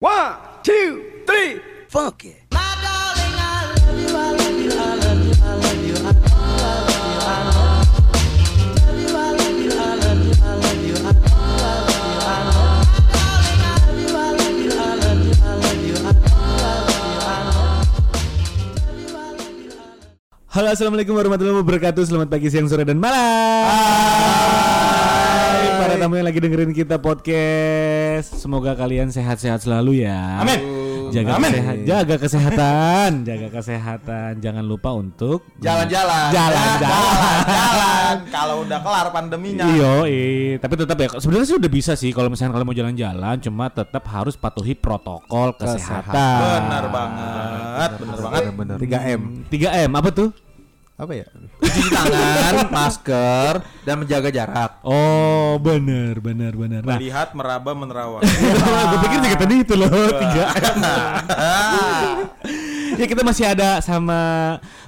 One, two, three, funky. Halo assalamualaikum warahmatullahi wabarakatuh. Selamat pagi, siang, sore, dan malam. Para tamu yang lagi dengerin kita podcast Semoga kalian sehat-sehat selalu ya Amin. Jaga, Amin. jaga kesehatan Jaga kesehatan Jangan lupa untuk Jalan-jalan. Jalan-jalan. Jalan-jalan. Kalau udah kelar pandeminya. Iyo, tapi tetap ya. Sebenarnya sih udah bisa sih kalau misalnya kalian mau jalan-jalan, cuma tetap harus patuhi protokol kesehatan. Benar banget. Benar banget. bener. 3M. 3M apa tuh? Apa ya? Cuci tangan, masker, dan menjaga jarak. Oh, benar, benar, benar. Nah, Melihat, meraba, menerawang. gue pikir juga tadi itu loh 3M. ya kita masih ada sama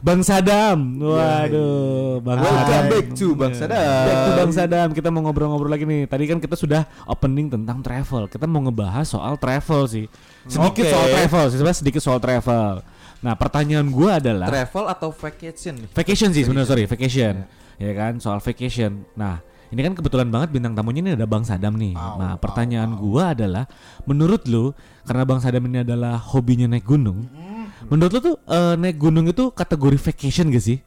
Bang Sadam. Waduh, Bang Welcome Sadam. back to Bang Sadam. Back to Bang Sadam. Kita mau ngobrol-ngobrol lagi nih. Tadi kan kita sudah opening tentang travel. Kita mau ngebahas soal travel sih. Sedikit Oke. soal travel, sih, sebenarnya sedikit soal travel. Nah, pertanyaan gua adalah Travel atau vacation vacation sih sebenarnya sorry, vacation. Ya kan, soal vacation. Nah, ini kan kebetulan banget bintang tamunya ini ada Bang Sadam nih. nah, pertanyaan gua adalah menurut lu karena Bang Sadam ini adalah hobinya naik gunung. Menurut lu tuh eh, naik gunung itu kategori vacation gak sih?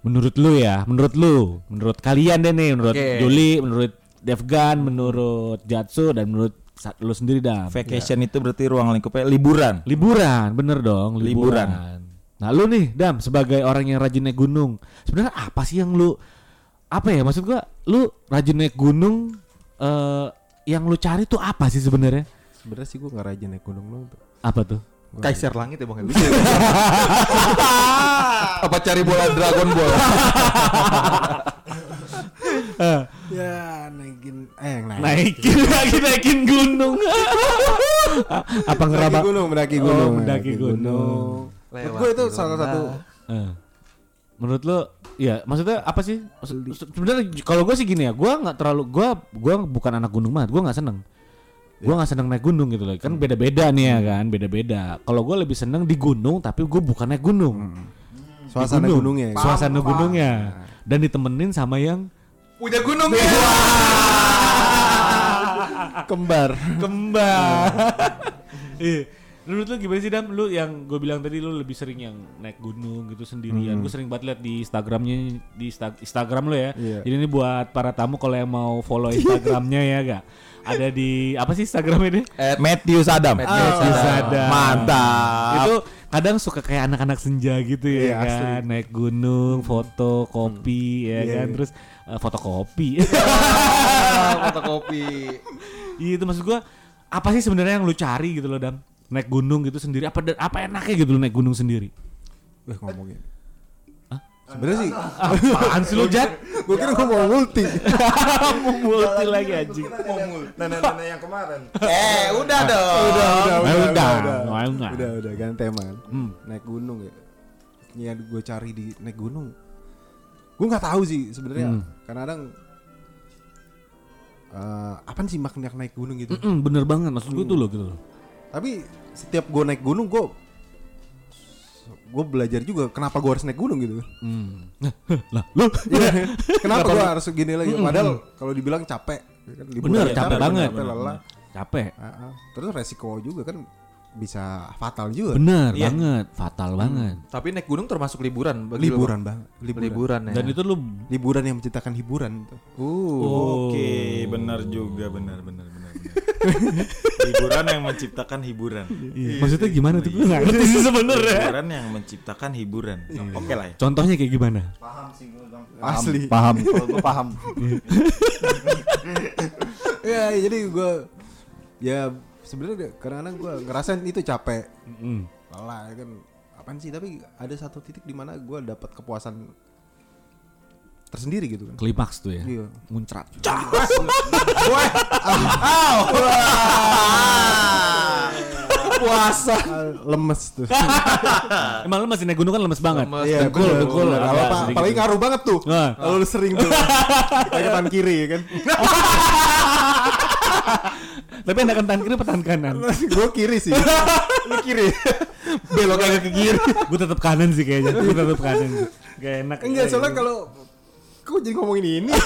Menurut lu ya, menurut lu, menurut kalian deh nih, menurut Oke. Juli, menurut Devgan, menurut Jatsu dan menurut lu sendiri dah. Vacation itu berarti ruang lingkupnya liburan. Liburan, bener dong, liburan. Liburan. Nah, lu nih, Dam, sebagai orang yang rajin naik gunung, sebenarnya apa sih yang lu apa ya maksud gua, lu rajin naik gunung eh yang lu cari tuh apa sih sebenarnya? Sebenarnya sih gue nggak rajin naik gunung dong tuh. Apa tuh? Kaiser langit ya bang lucu. Apa cari bola Dragon Ball? Ya naikin eh naik. Naikin lagi naikin gunung. apa Mendaki ngeraba? gunung, mendaki Oh, gunung, mendaki gunung. Menurut gue itu salah satu Eh. Menurut lu ya maksudnya apa sih? Sebenarnya kalau gue sih gini ya, gua nggak terlalu gua gua bukan anak gunung banget, gua nggak seneng. Gua nggak seneng naik gunung gitu loh. Kan beda-beda nih ya kan, beda-beda. Kalau gua lebih seneng di gunung tapi gue bukan naik gunung. Di suasana gunung. gunungnya. ya. Suasana gunungnya. Dan ditemenin sama yang Punya gunung ya. Kembar. kembar. Iya. Menurut lu gimana sih Dam? Lu yang gue bilang tadi lu lebih sering yang naik gunung gitu sendirian. Gue sering banget liat di Instagramnya di Insta- Instagram lu ya. Iya. Jadi ini buat para tamu kalau yang mau follow Instagramnya ya gak? Ada di apa sih Instagramnya deh? Matthew Sadam. Matthew Sadam. Mantap. Itu kadang suka kayak anak-anak senja gitu ya Iya, kan, asli. naik gunung, foto, kopi ya Iya, kan, iya. terus eh, fotokopi. fotokopi. Iya itu maksud gua apa sih sebenarnya yang lu cari gitu loh Dam? Naik gunung gitu sendiri apa apa enaknya gitu lu naik gunung sendiri? Wih ngomongin. Sebenarnya sih Apaan sih lu Jat? gue kira gue mau multi. Mau multi lagi anjing. Nenek-nenek yang kemarin. Eh, udah dong. Udah, udah, udah, udah. udah, udah, udah, ganti tema kan. Hmm. Naik gunung ya. Yang gue cari di naik gunung. Gue nggak tahu sih sebenarnya. Hmm. Kadang-kadang eh apaan sih makna naik gunung gitu. Bener banget maksud gua tuh loh gitu loh. Tapi setiap gue naik gunung gue gue belajar juga kenapa gue harus naik gunung gitu. Hmm. lah lu Iya, kenapa gue harus gini lagi? Padahal kalau dibilang capek, ya kan, liburan bener capek, capek banget. capek lelah. Capek. Ah, ah. Terus resiko juga kan bisa fatal juga. Bener Iya. banget, fatal banget. Tapi naik gunung termasuk liburan bagi lu, Liburan Bang? liburan. Liburan ya. Dan itu lu Liburan yang menciptakan hiburan. Tuh. Oh. Oke, benar juga, benar, benar, benar, benar. hiburan yang menciptakan hiburan. Iya. Maksudnya gimana tuh? Gue nggak ngerti sih sebenarnya. Hiburan yang menciptakan hiburan. Oke lah ya. Contohnya kayak gimana? Asli. Paham, kalau gua paham. ya jadi gue ya sebenarnya kadang-kadang gue ngerasain itu capek, Mm. lelah ya kan. Apaan sih? Tapi ada satu titik di mana gue dapat kepuasan tersendiri gitu kan. Klimaks tuh ya. Iya. Muncrat. Puasa. Ah, lemes tuh. Emang lu masih naik gunung kan lemes banget. Lemes. Iya, agak Apa- sedikit. apalagi ngaruh banget tuh. Nah. Kalau lu sering tuh. Pakai tangan kiri kan. Tapi enakan tangan kiri apa tangan kanan? gue kiri sih. Lu kiri. Belok kagak ke kiri. gue tetap kanan sih kayaknya. Gue tetap kanan. Gak enak. Enggak, soalnya kalau kok jadi ngomongin ini.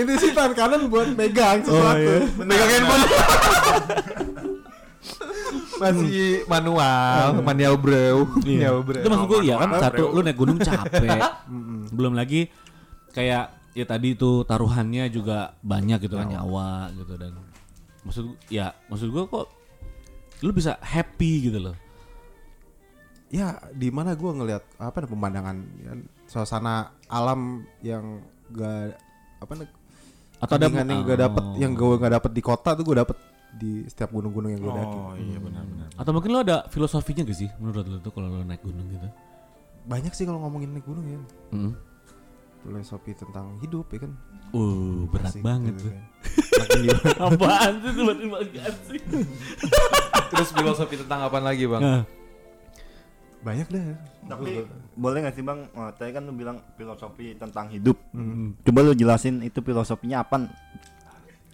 itu sih tangan kanan buat megang sesuatu. iya. Megang handphone. Masih manual, manual bro. Iya. Manual bro. Itu maksud gue ya kan satu lu naik gunung capek. Belum lagi kayak ya tadi itu taruhannya juga banyak gitu kan nyawa gitu dan maksud ya maksud gue kok lu bisa happy gitu loh. Ya, di mana gue ngelihat apa nih pemandangan ya, suasana alam yang gak apa nih Atau ada yang gak dapet Oh. yang gue gak dapet di kota tuh gue dapet di setiap gunung-gunung yang gue daki. Oh iya benar-benar. Atau mungkin lo ada filosofinya gak sih menurut lo tuh kalau lo naik gunung gitu? Banyak sih kalau ngomongin naik gunung ya. Mm. Filosofi tentang hidup ya kan. Uh, berat Asik banget gitu tuh. kan. Apaan sih banget sih? Terus filosofi tentang apa lagi bang? Banyak dah. Tapi boleh nggak sih bang? Oh, tadi kan lu bilang filosofi tentang hidup. Coba lu jelasin itu filosofinya apa?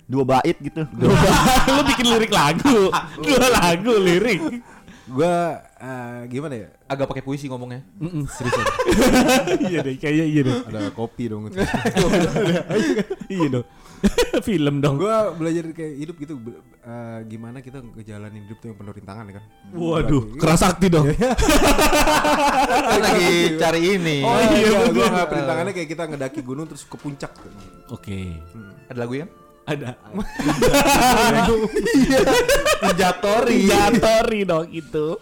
Dua bait gitu. lo bikin lirik lagu, dua lagu lirik. Gue eh, gimana ya? Agak pakai puisi ngomongnya. Mm-mm, seriusan. iya deh, kayaknya iya deh. Ada kopi dong. iya dong. Film dong. gue belajar kayak hidup gitu. eh, gimana kita ngejalanin hidup tuh yang penuh rintangan ya kan. Waduh, Lagi- keras sakti dong. Kan lagi cari ini. Oh iya, iya, gue bener. nggak perintangannya kayak kita ngedaki gunung terus ke puncak. Oke. Ada lagu ya? Ada. Jatori. Jatori dong itu.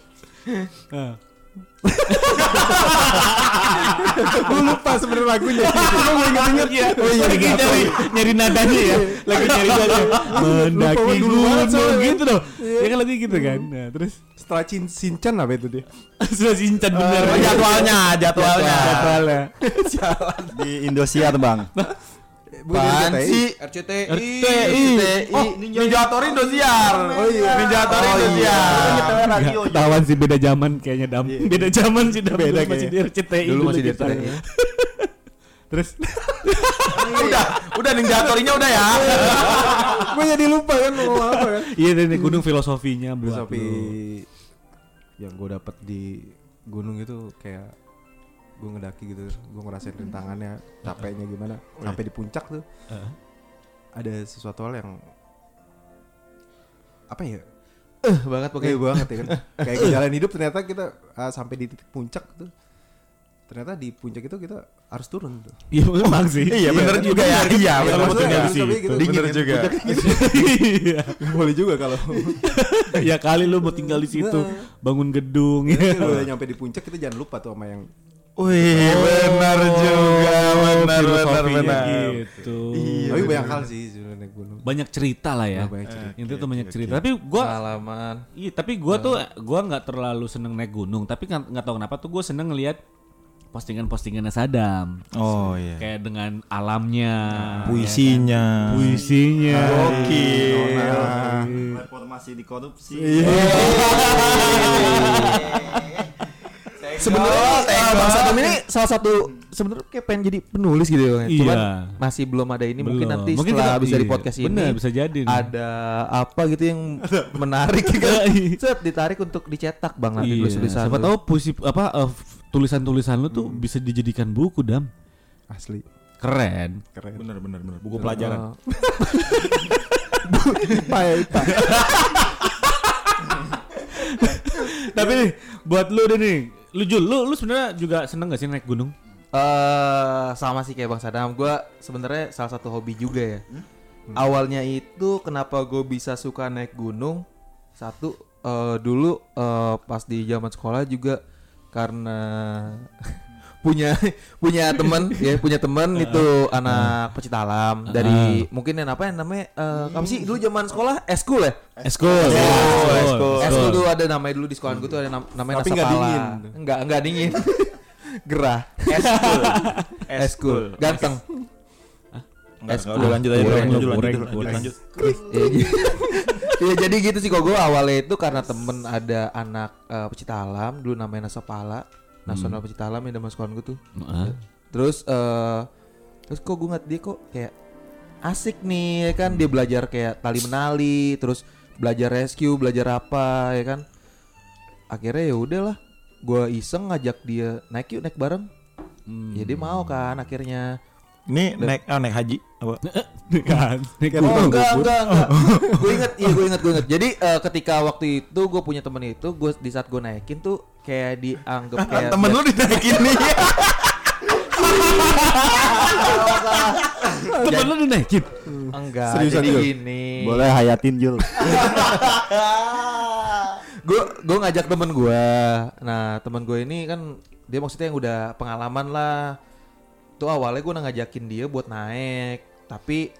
Gue lupa sebenarnya lagunya. Gue mau inget-inget ya. Oh iya, lagi nyari nyari nadanya ya. Lagi nyari nadanya. Mendaki gunung gitu dong. Ya kan lagi gitu kan. Nah, terus Setelah Cin Sinchan apa itu dia? sudah sincan bener. Oh, jadwalnya, jadwalnya. Jadwalnya. Di Indosiar bang. Apaan RCTI. sih? RCTI. RCTI. Oh, Ninja Tori Indosiar. Oh iya. Ninja Tori Oh, iya. Indosiar. Ketahuan sih beda zaman kayaknya dam. Beda zaman sih dam. Beda Dulu masih di. RCTI Dulu masih di. RCTI. Terus Udah, udah Ninja Torinya udah ya. Gue jadi lupa kan mau ngomong apa kan. iya nih, gunung filosofinya buat Filosofi lu. yang gue dapet di gunung itu kayak gue ngedaki gitu gue ngerasain rintangannya capeknya gimana sampai di puncak tuh Heeh. ada sesuatu hal yang apa ya Eh, banget pokoknya. kayak banget ya kan kayak jalan hidup ternyata kita ah, sampai di titik puncak tuh ternyata di puncak itu kita harus turun tuh Iya memang sih. Iya, bener juga ya. Iya, Iya, juga. harus sampai gitu. Dingin Bener juga. puncak gitu. Iya. boleh juga kalau ya kali lu mau tinggal di situ, bangun gedung ya. lu udah nyampe di puncak kita jangan lupa tuh sama yang Wih, benar juga, benar benar benar. gitu. tapi banyak hal sih sebenarnya naik gunung Banyak cerita lah ya. Nah, banyak cerita. Itu tuh banyak cerita. Tapi gua Pengalaman. Iya, tapi gua tuh gua nggak terlalu seneng naik gunung, tapi nggak tahu kenapa tuh gua seneng ngelihat postingan-postingannya Sadam. Oh iya. Kayak dengan alamnya, Puisinya. puisinya. Oke. Reformasi di korupsi. Sebenarnya eh, Bang ini salah satu sebenarnya kayak pengen jadi penulis gitu ya. Iya. Cuman masih belum ada ini mungkin Belum. nanti Mungkin setelah dari iya. podcast ini. Bener, bisa jadi nih. Ada apa gitu yang menarik gitu. Set ditarik untuk dicetak Bang nanti Iya, tulis-tulisan. siapa tahu puisi apa f- tulisan-tulisan lu tuh bisa dijadikan buku, Dam. asli Keren. keren Bener bener bener. Buku pelajaran. Tapi nih, buat lu deh nih, lu Jul, lu lu sebenarnya juga seneng gak sih naik gunung? Eh sama sih kayak Bang Sadam. Gua sebenarnya salah satu hobi juga ya. Awalnya itu kenapa gue bisa suka naik gunung? Satu eh, dulu eh, pas di zaman sekolah juga karena punya punya teman ya punya teman itu anak pecinta alam dari mungkin yang apa yang namanya eh, apa sih dulu zaman sekolah eskul ya Eskul. Eskul. Eskul dulu ada namanya dulu di sekolah gue tuh ada nam- namanya Tapi nggak Nasapala. dingin. Enggak, enggak dingin. Gerah. Eskul. Eskul. Ganteng. Enggak, enggak, udah lanjut aja. Lanjut, lanjut, lanjut, lanjut. Ya, jadi gitu sih kok gue awalnya itu karena temen ada anak eh, pecinta alam dulu namanya Nasapala. Nasional pecinta alam yang nama sekolah gue tuh. Heeh. Terus eh terus kok gue ngeliat dia kok kayak asik nih ya kan? Dia belajar kayak tali menali terus belajar rescue belajar apa ya kan? Akhirnya ya udahlah gue iseng ngajak dia naik yuk naik bareng. Ya dia mau kan akhirnya Ini naik oh, naik haji apa? kan Oh enggak enggak enggak. gue inget iya gue inget gue inget. Jadi eh, ketika waktu itu gue punya temen itu gue di saat gue naikin tuh kayak dianggap kayak Temen lu dinaikin nih. temen lu dinaikin enggak. Seriusan, jadi gini. Boleh hayatin Jul. gue gue ngajak temen gue nah temen gue ini kan dia maksudnya yang udah pengalaman lah tuh awalnya gue ngajakin dia buat naik tapi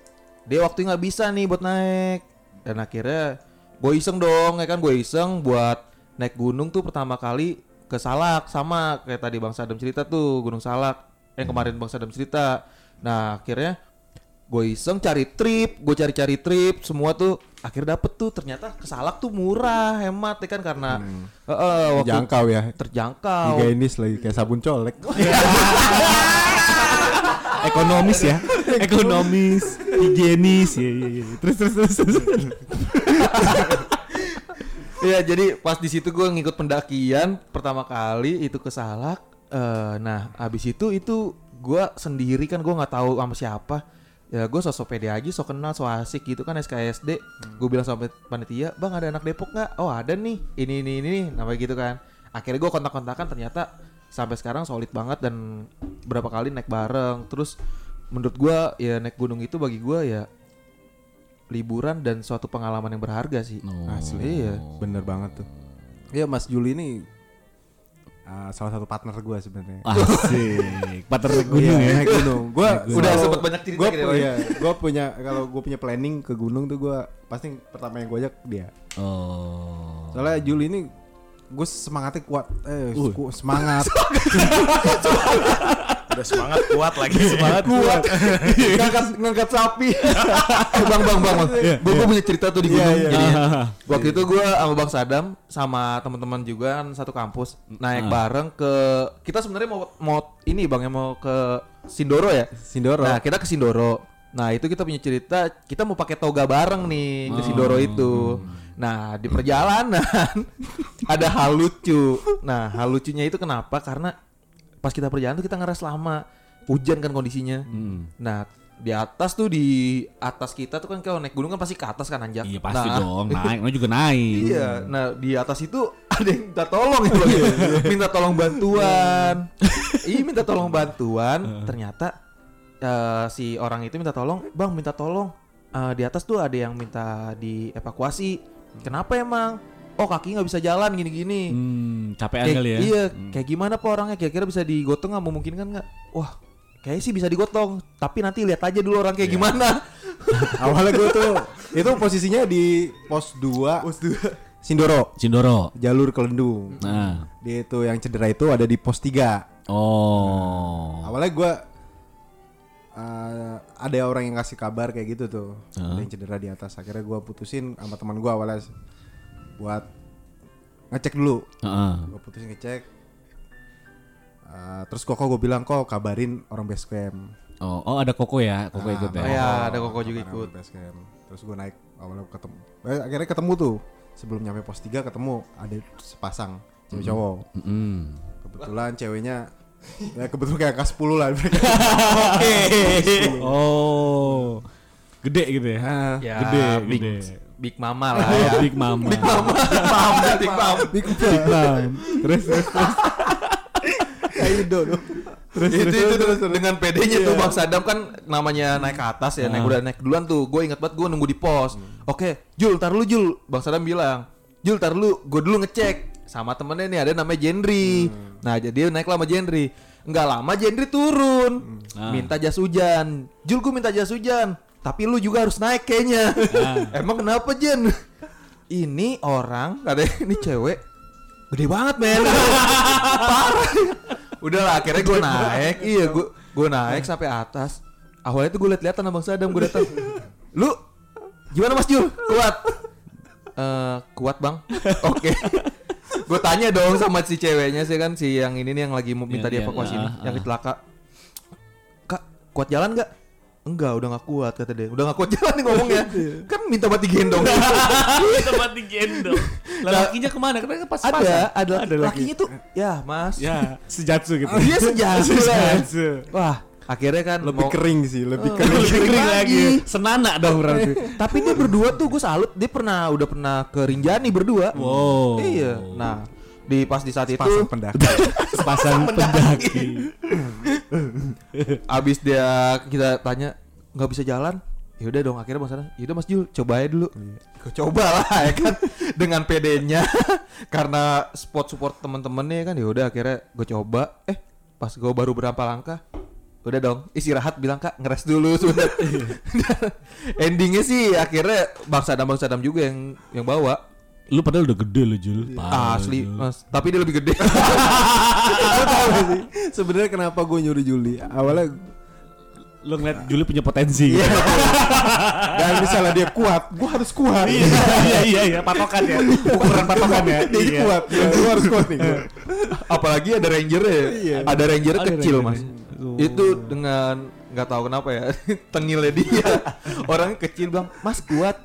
dia waktu nggak bisa nih buat naik. Dan akhirnya gue iseng dong ya kan? Gue iseng buat naik gunung tuh pertama kali ke Salak sama kayak tadi Bang Sadam cerita tuh Gunung Salak. Yang kemarin Bang Sadam cerita. Nah akhirnya gue iseng cari trip, gue cari-cari trip, semua tuh akhirnya dapet tuh ternyata ke Salak tuh murah, hemat ya kan karena eh, eh, waktu Jangkau ya. terjangkau. Higienis lagi kayak sabun colek. ekonomis ya ekonomis higienis ya, ya, ya. terus terus terus, terus. Iya jadi pas di situ gue ngikut pendakian pertama kali itu ke Salak. Eh, nah abis itu itu gue sendiri kan gue nggak tahu sama siapa. Ya gue sosok pede aja, sok kenal, so asik gitu kan SKSD. Gue bilang sama panitia, bang ada anak Depok nggak? Oh ada nih, ini ini ini, namanya gitu kan. Akhirnya gue kontak-kontakan ternyata sampai sekarang solid banget dan berapa kali naik bareng. Terus menurut gue ya naik gunung itu bagi gue ya liburan dan suatu pengalaman yang berharga sih. Asli. Iya. Bener banget tuh. Iya Mas Juli ini uh, salah satu partner gue sebenarnya. asik partner gunung Iya, ya naik gunung. Gue Udah sempet banyak cerita Gue gitu ya, iya, gue punya kalau gue punya planning ke gunung tuh gue pasti pertama yang gue ajak dia. oh Soalnya Juli ini gue semangatnya kuat. Eh, ku- semangat. Udah semangat kuat lagi. semangat kuat. ngangkat ngangkat sapi. Eh, bang bang bang, bang. gue punya cerita tuh di Iya, gunung. iya. Jadi Ah. waktu itu gue sama bang Sadam sama teman-teman juga kan satu kampus naik Ah. bareng ke kita sebenarnya mau mau ini bang yang mau ke Sindoro ya. Sindoro. Nah kita ke Sindoro. Nah itu kita punya cerita kita mau pakai toga bareng nih ke Sindoro itu. Nah di perjalanan ada hal lucu. Nah hal lucunya itu kenapa? Karena pas kita perjalanan tuh kita ngeres lama. Hujan kan kondisinya. Hmm. Nah di atas tuh di atas kita tuh kan kalau naik gunung kan pasti ke atas kan anjak. iya pasti Nah, dong naik lo juga naik Iya, nah di atas itu ada yang minta tolong ya minta tolong bantuan. Iya minta tolong bantuan, ternyata eh, si orang itu minta tolong, bang minta tolong eh, di atas tuh ada yang minta dievakuasi. Kenapa emang? Oh kaki nggak bisa jalan gini-gini. hmm, capean Kayak- kali ya Iya, kayak gimana pak orangnya? Kira-kira bisa digotong nggak? Memungkinkan nggak? Wah, kayaknya sih bisa digotong. Tapi nanti lihat aja dulu orang kayak gimana. Awalnya gue tuh itu posisinya di pos 2 Pos 2 Sindoro Sindoro jalur Kelendung. nah Dia itu yang cedera itu ada di pos 3 oh Awalnya gue uh, ada orang yang kasih kabar kayak gitu tuh, ada yang cedera di atas. Akhirnya gue putusin sama teman gue awalnya buat ngecek dulu. Heeh. Gue putusin ngecek. Uh, terus koko gue bilang kok kabarin orang base camp. oh oh ada koko ya koko ikut ya Oh ya, ada koko juga ikut. orang base camp. Terus gue naik awalnya ketemu. Eh, akhirnya ketemu tuh. Sebelum nyampe pos 3 ketemu ada sepasang cewek cowok. Mm. Kebetulan ceweknya ya kebetulan kayak angka 10 lah mereka. oh gede gitu ya Ya, gede big, gede big mama lah Oh, ya. big mama Big mama, mama, big mama. Big Bang. terus terus terus Kayak Indo dong. Terus, itu, itu tuh, dengan pedenya tuh Bang Sadam kan namanya naik ke atas ya, naik udah naik duluan tuh. Gue inget banget gue nunggu di pos. Oke, Jul, tar lu Jul. Bang Sadam bilang, Jul, tar lu, gue dulu ngecek sama temennya nih ada namanya Jendri. Nah, jadi dia naik lama Jendri. Enggak lama Jendri turun, Ah. minta jas hujan. Jul, gue minta jas hujan. Tapi lu juga harus naik kayaknya. Emang kenapa Jen? Ini orang, katanya ini cewek, gede banget men. Parah. Udah lah, akhirnya gue naik. Iya, gue gue naik sampai atas. Awalnya tuh gue liat-liatan sama Bang Sadam, gue datang. Lu gimana Mas Jul? Kuat? Eh, kuat bang. Oke. gue tanya dong sama si ceweknya sih kan si yang ini nih yang lagi mau minta Yang- yang- dievakuasi ini, ah, yang ah. kecelakaan. Kak, kuat jalan nggak? Enggak udah nggak kuat kata dia udah nggak kuat jalan nih ngomongnya kan minta buat digendong tempat digendong. Lah lakinya ke mana? Karena pas ada ada, Ada laki. lakinya tuh ya mas Ya, sejatsu gitu. dia sejati Sejatsu. wah akhirnya kan Lebih mau- kering sih, lebih kering. Lebih kering lagi. lagi. Senana dong berarti. tapi dia berdua tuh gue salut dia pernah udah pernah ke Rinjani berdua Wow. iya nah di pas di saat itu Pasang pendaki. Sepasang pendaki. abis dia kita tanya nggak bisa jalan? Ya udah dong akhirnya bang Sadam yaudah mas Jul coba aja dulu. Gue coba lah ya kan? Dengan PD-nya karena spot support temen-temennya kan ya udah akhirnya gue coba. Eh pas gue baru berapa langkah? Udah dong istirahat bilang kak ngeres dulu sudah endingnya sih akhirnya bang Sadam bang Sadam juga yang yang bawa Lu padahal udah gede lu Jul. Parah, asli Jul. mas tapi dia lebih gede Lu tahu gak sih? Sebenarnya kenapa gue nyuruh Juli? Awalnya Lu ngeliat Juli punya potensi. gitu. dan misalnya dia kuat, gue harus kuat. Iya iya iya patokan ya. Ukuran patokan ya. Dia Iya. kuat, ya, gue harus kuat nih. gua. apalagi ada ranger ya Iya. ada ranger Ada kecil ranger. mas Oh. itu dengan nggak tahu kenapa ya tengilnya dia orang kecil bilang mas kuat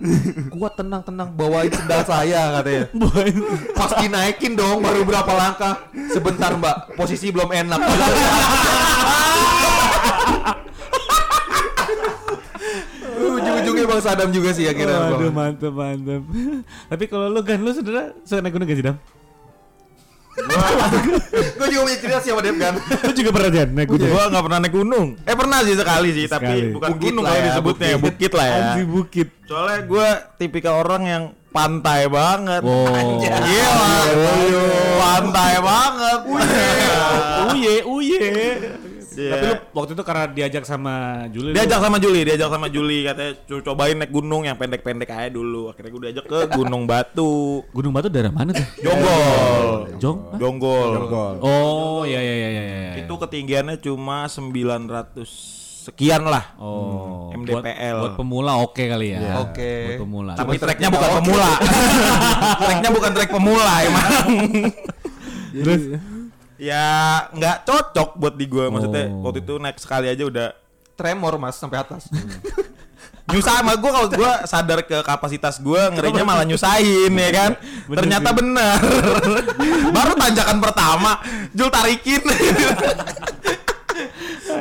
kuat tenang tenang bawain sendal saya katanya pas dinaikin dong baru berapa langkah sebentar mbak posisi belum enak ujung-ujungnya bang Sadam juga sih akhirnya Waduh Bang. mantep mantep. Tapi kalau lu kan lu saudara suka naik gunung gak sih Dam? Gue juga punya cerita sih sama Dev kan Lu juga pernah Jan naik gunung? Gua nggak pernah naik gunung. Eh pernah sih sekali sih, Sekali. tapi bukan Bukit gunung kalau ya, disebutnya, bukit. bukit lah ya. Anjing bukit. Soalnya gue tipikal orang yang pantai banget. Wow. Iya, pantai banget. Uye uye. Iya. Tapi lu waktu itu karena diajak sama Juli. lu- Diajak sama Juli, diajak sama Juli katanya "Co- cobain naik gunung yang pendek-pendek aja dulu. Akhirnya gue diajak ke Gunung Batu. Gunung Batu daerah mana tuh? Jonggol. Jong? Hah? Jonggol. Jonggol. Oh iya iya iya iya. iya. Itu ketinggiannya cuma 900 sekian lah. Oh, MDPL. Buat, buat pemula oke kali ya. Iya. Oke. Buat pemula. Tapi treknya bukan pemula. treknya bukan trek pemula emang. Terus ya nggak cocok buat di gue maksudnya Oh. waktu itu naik sekali aja udah tremor mas sampai atas. Nyusah sama gue kalau gue sadar ke kapasitas gue ngerinya malah nyusahin ya kan? Bener ternyata sih. bener. Baru tanjakan pertama Jul tarikin.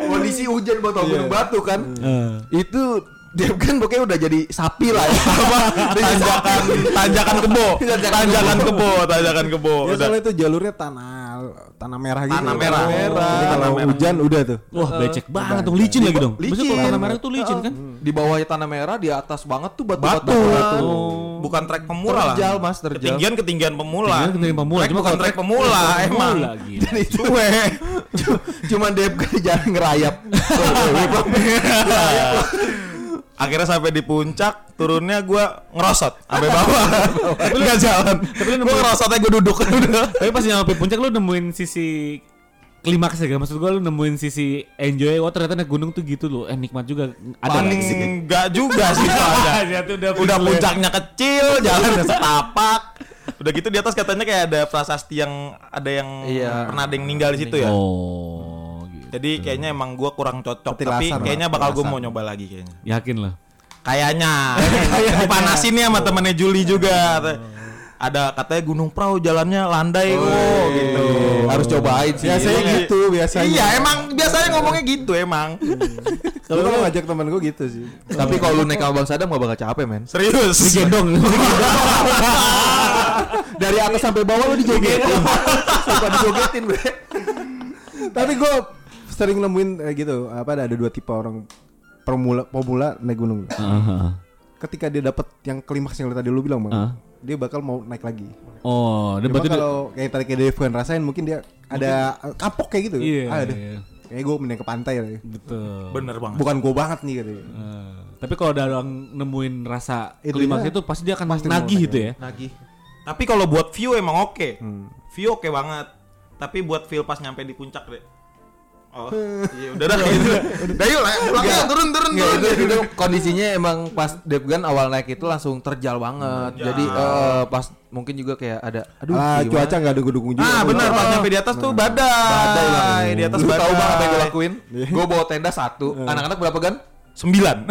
Kondisi hujan buat gunung batu kan? Eh, itu dia kan pokoknya udah jadi sapi lah ya. Tanjakan tanjakan kebo. Tanjakan kebo tanjakan kebo. Ya udah. soalnya itu jalurnya tanah tanah merah gitu. Tanah merah. Jadi Tanah kalau merah. hujan udah tuh. wah becek banget dong licin lagi dong. Maksudnya kalau licin. tanah merah tuh licin kan? di bawahnya tanah merah di atas banget tuh batu batu batu, bukan trek pemula lah terjal mas terjal ketinggian ketinggian pemula Ketinggian ketinggian pemula. Trek Cuma bukan kalau trek pemula emang itu Cuek. cuman dia kan jalan ngerayap Akhirnya sampai di puncak, turunnya gua ngerosot sampai bawah. Enggak jalan. Tapi gua ngerosotnya gua duduk. Tapi pas nyampe puncak lu nemuin sisi klimaks ya maksud gua lu nemuin sisi enjoy wah ternyata naik gunung tuh gitu loh eh nikmat juga ada Paling nggak sih? enggak juga sih soalnya. Ya, tuh udah Udah puncaknya kecil, jalan setapak. Udah gitu di atas katanya kayak ada prasasti yang ada yang Iya. pernah ada yang meninggal di situ ya. oh Jadi kayaknya emang gua kurang cocok, tapi Petilasan, kayaknya Pak. bakal gua Petilasan. mau nyoba lagi kayaknya. yakin lah Kayaknya dipanasin ya sama temennya Juli juga. Ada katanya Gunung Prau jalannya landai kok gitu. harus cobain sih Biasanya Iya. gitu, biasanya. Iya emang biasanya ngomongnya gitu emang. Kalau lu ngajak temen gue gitu sih. tapi kalau lu naik sama bang Sadam gak bakal capek men Serius. gendong dari atas sampai bawah lu dijogetin suka dijogetin bre Tapi gue sering nemuin eh, gitu, apa ada ada dua tipe orang pemula pemula naik gunung. Ketika dia dapat yang klimaks yang tadi lu bilang bang, Ah. dia bakal mau naik lagi. oh dia Cuma berarti kalau kayak tadi kayak Devon rasain mungkin dia ada kapok kayak gitu. iya Ah, ada. iya. Kayak gue mending ke pantai lah. ya. betul Bener banget. Bukan gue banget nih katanya. Eh, tapi kalau ada orang nemuin rasa Itu klimaks dia. itu pasti dia akan Pasti mau nagih gitu ya nagih Tapi kalau buat view emang oke. Hmm. View oke banget. Tapi buat feel pas nyampe di puncak deh. Oh, iya udah dah gitu. Udah yuk, lah, pulang yuk, turun turun Nggak, turun. itu, itu kondisinya emang pas Devgan awal naik itu langsung terjal banget. Terjal. Jadi eh, pas mungkin juga kayak ada aduh ah, gimana? cuaca nggak ada dukung juga. Ah benar pas nyampe di atas tuh badai. badai lah. Di atas badai. tahu banget apa yang gue lakuin? Gue bawa tenda satu. Anak-anak berapa gan? Sembilan.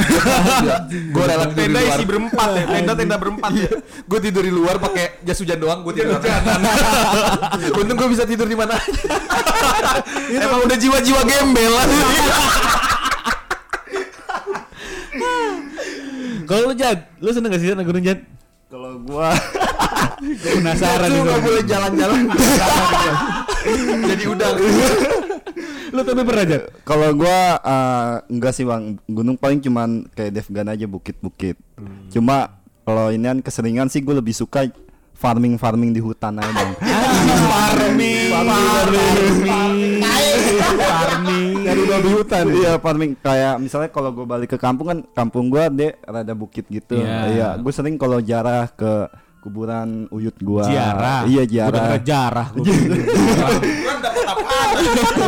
gue rela tidur di Tenda luar. isi berempat ya. Tenda tenda berempat ya. gue tidur di luar pakai jas hujan doang, gue tidur di kanan. Untung gue bisa tidur di mana aja. Emang udah jiwa-jiwa gembel. Kalau lu Jad, lu seneng gak sih naik gunung Jad? Kalau gua Penasaran Lu nih nggak gua. boleh jalan-jalan. Jadi udang. Lu tapi pernah Jad? kalau gua eh, enggak sih Bang. Gunung paling cuman kayak Devgan aja bukit-bukit. Cuma kalau ini kan keseringan sih gua lebih suka farming farming di hutan aja bang. Farming, farming, farming. Dari babi hutan. Iya farming kayak misalnya kalau gue balik ke kampung kan kampung gua dia rada bukit gitu. Iya. Iya, gue sering kalau jarah ke kuburan uyut gua. Jarah. Iya jarah. denger jarah. gua.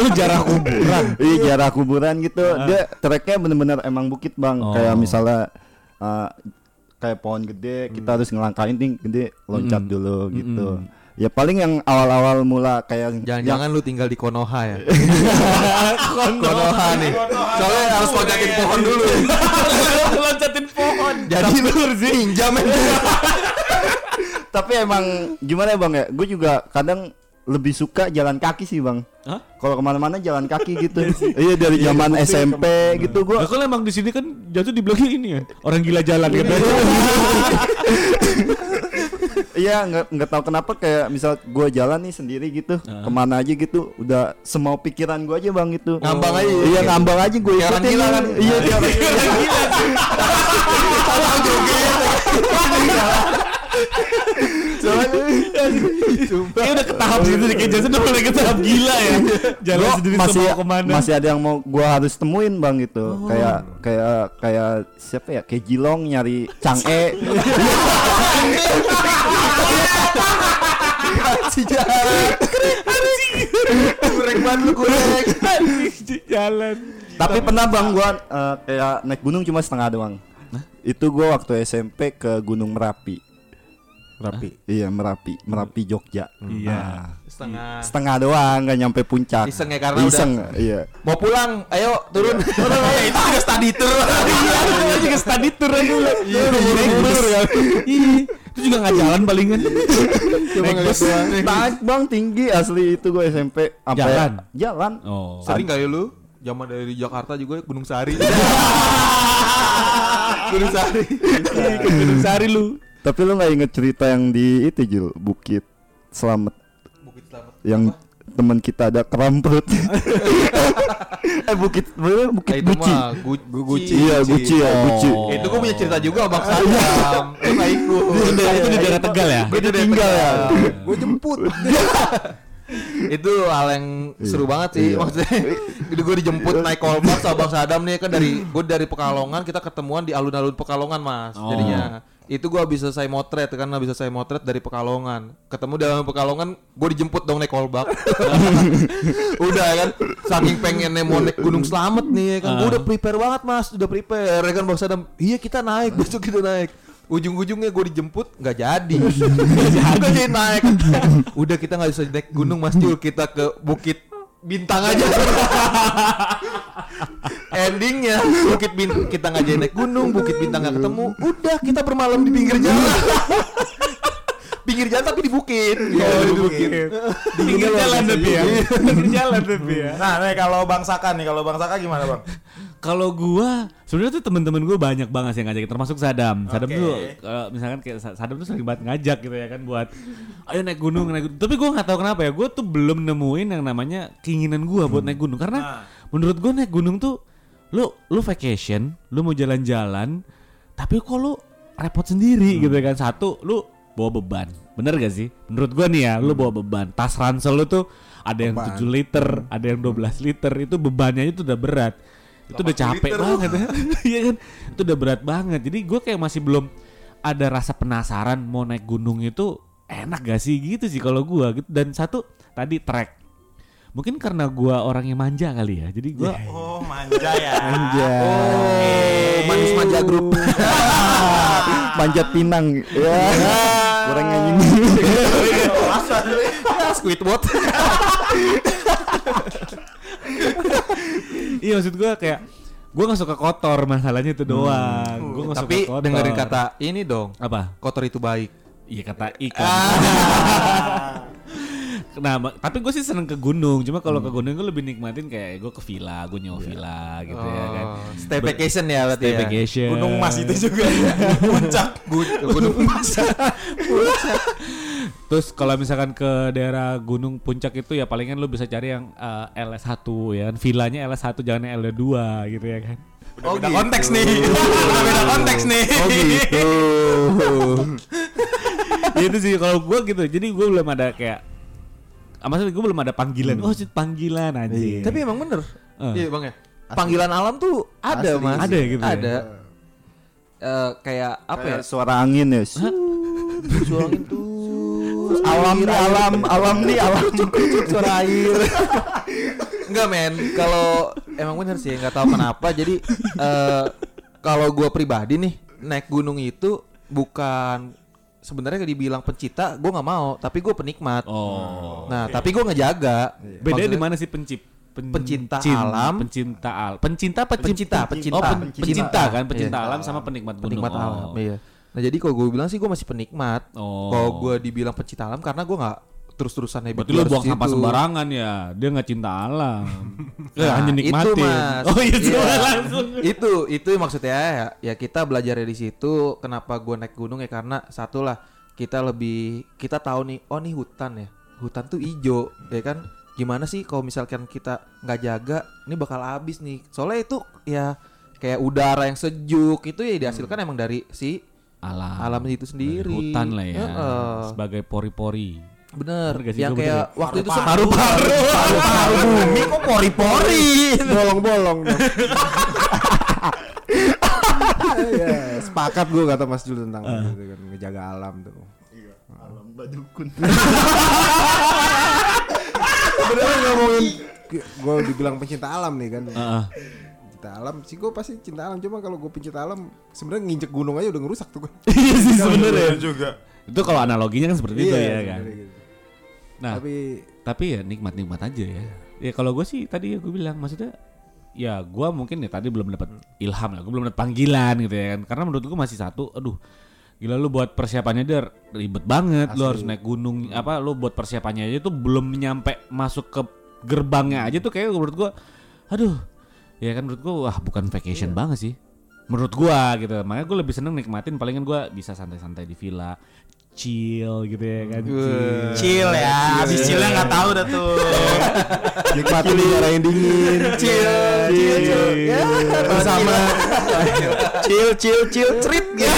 Lu jarah kuburan. Iya jarah kuburan gitu. Dia treknya bener-bener emang bukit bang. Oh. Kayak misalnya uh, kayak pohon gede, kita harus ngelangkain nih gede loncat dulu gitu. Ya paling yang awal-awal mula kayak Jangan-jangan lu tinggal di Konoha ya? Konoha nih. Soalnya harus loncatin pohon dulu. Loncatin pohon. Jadi lu pinjam ya. Tapi emang gimana ya bang ya? Gue juga kadang lebih suka jalan kaki sih bang. Hah? Kalau ke mana-mana jalan kaki gitu. iya dari zaman SMP gitu gue. Nah, kalau emang di sini kan jatuh di belakang ini ya. Orang gila jalan gitu. Iya nggak nggak tahu kenapa kayak misal gue jalan nih sendiri gitu ke mana aja gitu udah semau pikiran gue aja bang gitu Ngambang aja. iya ngambang aja gue Kayak orang ikutin gila kan? iya kayak orang gila Kayak udah ke tahap situ nih, kayak Jason udah mulai ke tahap gila ya. Jalan Gua sendiri masih semua ke mana. masih ada yang mau gue harus temuin bang gitu. Kayak kayak kayak siapa ya? Kayak Jilong nyari Si jahat. Kurang banget lu jalan. tapi pernah bang gue kayak naik gunung cuma setengah doang. Itu gue waktu SMP ke Gunung Merapi Rapi. iya Merapi Merapi Jogja Iya. Setengah. setengah doang nggak nyampe puncak Iseng ya, karena udah- Iseng, iya Mau pulang, ayo turun. Ya, itu juga study tour. Iya, itu juga study tour aja. Iya, naik bus. Iya, itu juga nggak jalan palingan. Naik bus. naik bang tinggi asli itu gue SMP sampai Jalan? jalan Oh. Sering kali lu? Zaman dari Jakarta juga Gunung Sari. Gunung Sari. Gunung Sari lu. Tapi lu nggak inget cerita yang di itu Jul Bukit Selamat Bukit Selamat. yang teman kita ada kram perut eh bukit bukit itu guci. mah Gu- Guci. iya guci. Ya guci. Oh. Itu gue punya cerita juga Bang Sadam. Lu gak ikut. Itu di daerah Tegal ya? Gue Itu tinggal ya. Gue jemput. itu hal yang seru banget sih maksudnya. Itu gue dijemput naik kolbak sama Bang Sadam nih kan dari gue dari Pekalongan kita ketemuan di alun-alun Pekalongan mas Oh. jadinya itu gue bisa selesai motret kan bisa selesai motret dari Pekalongan. Ketemu di alun Pekalongan gue dijemput dong naik kolbak. Udah kan saking pengennya mau naik Gunung Slamet nih ya kan. Gue udah prepare banget mas. Udah prepare ya kan. Bang Sadam iya kita naik besok kita naik. Ujung-ujungnya gue dijemput nggak jadi. Nggak jadi naik. Udah kita nggak bisa naik gunung mas Jul. Kita ke bukit bintang aja endingnya bukit bintang kita nggak jadi naik gunung bukit bintang nggak ketemu udah kita bermalam di pinggir jalan pinggir jalan tapi di bukit oh, di bukit Di pinggir jalan tapi ya. Pinggir jalan tapi ya. Nah, nih kalau Bang Saka nih, kalau Bang Saka gimana, Bang? Kalau gua sebenarnya tuh temen-temen gua banyak banget sih yang ngajakin termasuk Sadam. Sadam Oke. tuh kalau misalkan kayak Sa- Sadam tuh sering banget ngajak gitu ya kan buat ayo naik gunung naik gunung. Tapi gua nggak tahu kenapa ya. Gua tuh belum nemuin yang namanya keinginan gua buat naik gunung karena menurut gua naik gunung tuh lu lu vacation, lu mau jalan-jalan tapi kok lu repot sendiri gitu kan. Satu lu bawa beban. Bener gak sih? Menurut gua nih ya, lu bawa beban. Tas ransel lu tuh ada yang 7 liter, ada yang 12 liter. Itu bebannya itu udah berat. Itu udah capek banget ya. Iya kan? Itu udah berat banget. Jadi gue kayak masih belum ada rasa penasaran mau naik gunung itu enak gak sih gitu sih kalau gua gitu. Dan satu tadi trek. Mungkin karena gua orang yang manja kali ya. Jadi gua Oh, manja ya. oh manis manja grup manjat pinang ya kurang anjing Ya, Squidward iya maksud gua kayak gue nggak suka kotor masalahnya itu doang. Gue nggak suka Tapi kotor. dengerin kata ini dong. apa? Kotor itu baik. Iya kata ikan. nah, ma- tapi gue sih seneng ke gunung. Cuma kalau ke gunung gue lebih nikmatin kayak gue ke villa, gue nyewa villa gitu ya kan. Oh, Stay vacation ya berarti Stay ya. vacation. Gunung Mas itu juga puncak. Gunung Mas. Terus kalau misalkan ke daerah gunung puncak itu ya palingan lu bisa cari yang eh, LS1 ya kan. Villanya LS1 jangan yang LS2 gitu ya kan. Oh, beda konteks nih. Udah beda konteks nih. Oh gitu. ya itu sih kalau gue gitu. Jadi gue belum ada kayak ah, maksudnya gue belum ada panggilan. Oh, shit, panggilan aja. Tapi emang bener. Eh. Iya bang ya. Panggilan alam tuh ada Asli. mas. Ada ya gitu ya? Ada. Eh, kayak apa ya? Kayak suara angin ya. Suara angin tuh. Alam nih alam, alam nih alam. suara air. Enggak men, kalau emang bener sih nggak tahu kenapa. Jadi eh kalau gua pribadi nih naik gunung itu bukan sebenarnya dibilang pencinta, gua nggak mau, tapi gua penikmat. Oh. Nah, tapi gua ngejaga. Bedanya di mana sih pencip? pen- Pencinta cin- alam. pencinta al, pencinta cin- Pencinta, pen- pencinta. oh, pen- Pencinta. pencinta kan, pencinta Iya. alam sama penikmat gunung. penikmat Oh. alam iya nah jadi kalau gue bilang sih gue masih penikmat Oh. kalau gue dibilang pecinta alam karena gue nggak terus-terusan hebat Berarti lu buang sampah sembarangan ya. Dia nggak cinta alam. Dia Nah, hanya nikmatin. itu mas Oh iya, Iya. langsung. itu itu maksudnya ya, ya kita belajar dari situ kenapa gue naik gunung ya karena satu lah kita lebih kita tahu nih oh nih hutan ya hutan tuh ijo ya kan gimana sih kalau misalkan kita nggak jaga ini bakal habis nih soalnya itu ya kayak udara yang sejuk itu ya dihasilkan emang dari si Alam. alam itu sendiri Dari hutan lah ya. Heeh. Sebagai pori-pori. Bener, Bener gak sih? yang bener kayak ya? waktu itu Paru-paru. Paru-paru bumi kok pori-pori. Bolong-bolong dong. Iya, sepakat gue kata Mas Jul tentang itu kan ngejaga alam tuh. Alam badukun. Sebenarnya ngomongin gue dibilang pencinta alam nih kan. Heeh. Cinta alam sih gue pasti cinta alam cuma kalau gue pencinta alam sebenarnya nginjek gunung aja udah ngerusak tuh gue. Iya sih sebenarnya. juga. Itu kalau analoginya kan seperti itu ya kan. gitu. Nah, Tapi tapi ya nikmat-nikmat aja ya. Ya kalau gue sih tadi ya gue bilang maksudnya ya gue mungkin ya tadi belum dapat ilham lah, gue belum dapat panggilan gitu ya kan. Karena menurut gue masih satu, aduh gila lu buat persiapannya dia ribet banget, lu harus naik gunung apa lu buat persiapannya aja tuh belum nyampe masuk ke gerbangnya aja tuh kayak menurut gue aduh ya kan menurut gue wah bukan vacation banget sih menurut gua gitu makanya gue lebih seneng nikmatin palingan gua bisa santai-santai di villa chill gitu ya kan chill. Chill ya. Habis chillnya nggak tahu dah tuh. nikmatin udara yang dingin. Chill, chill, chill. Ya, bersama chill, chill, chill, trip. Ya.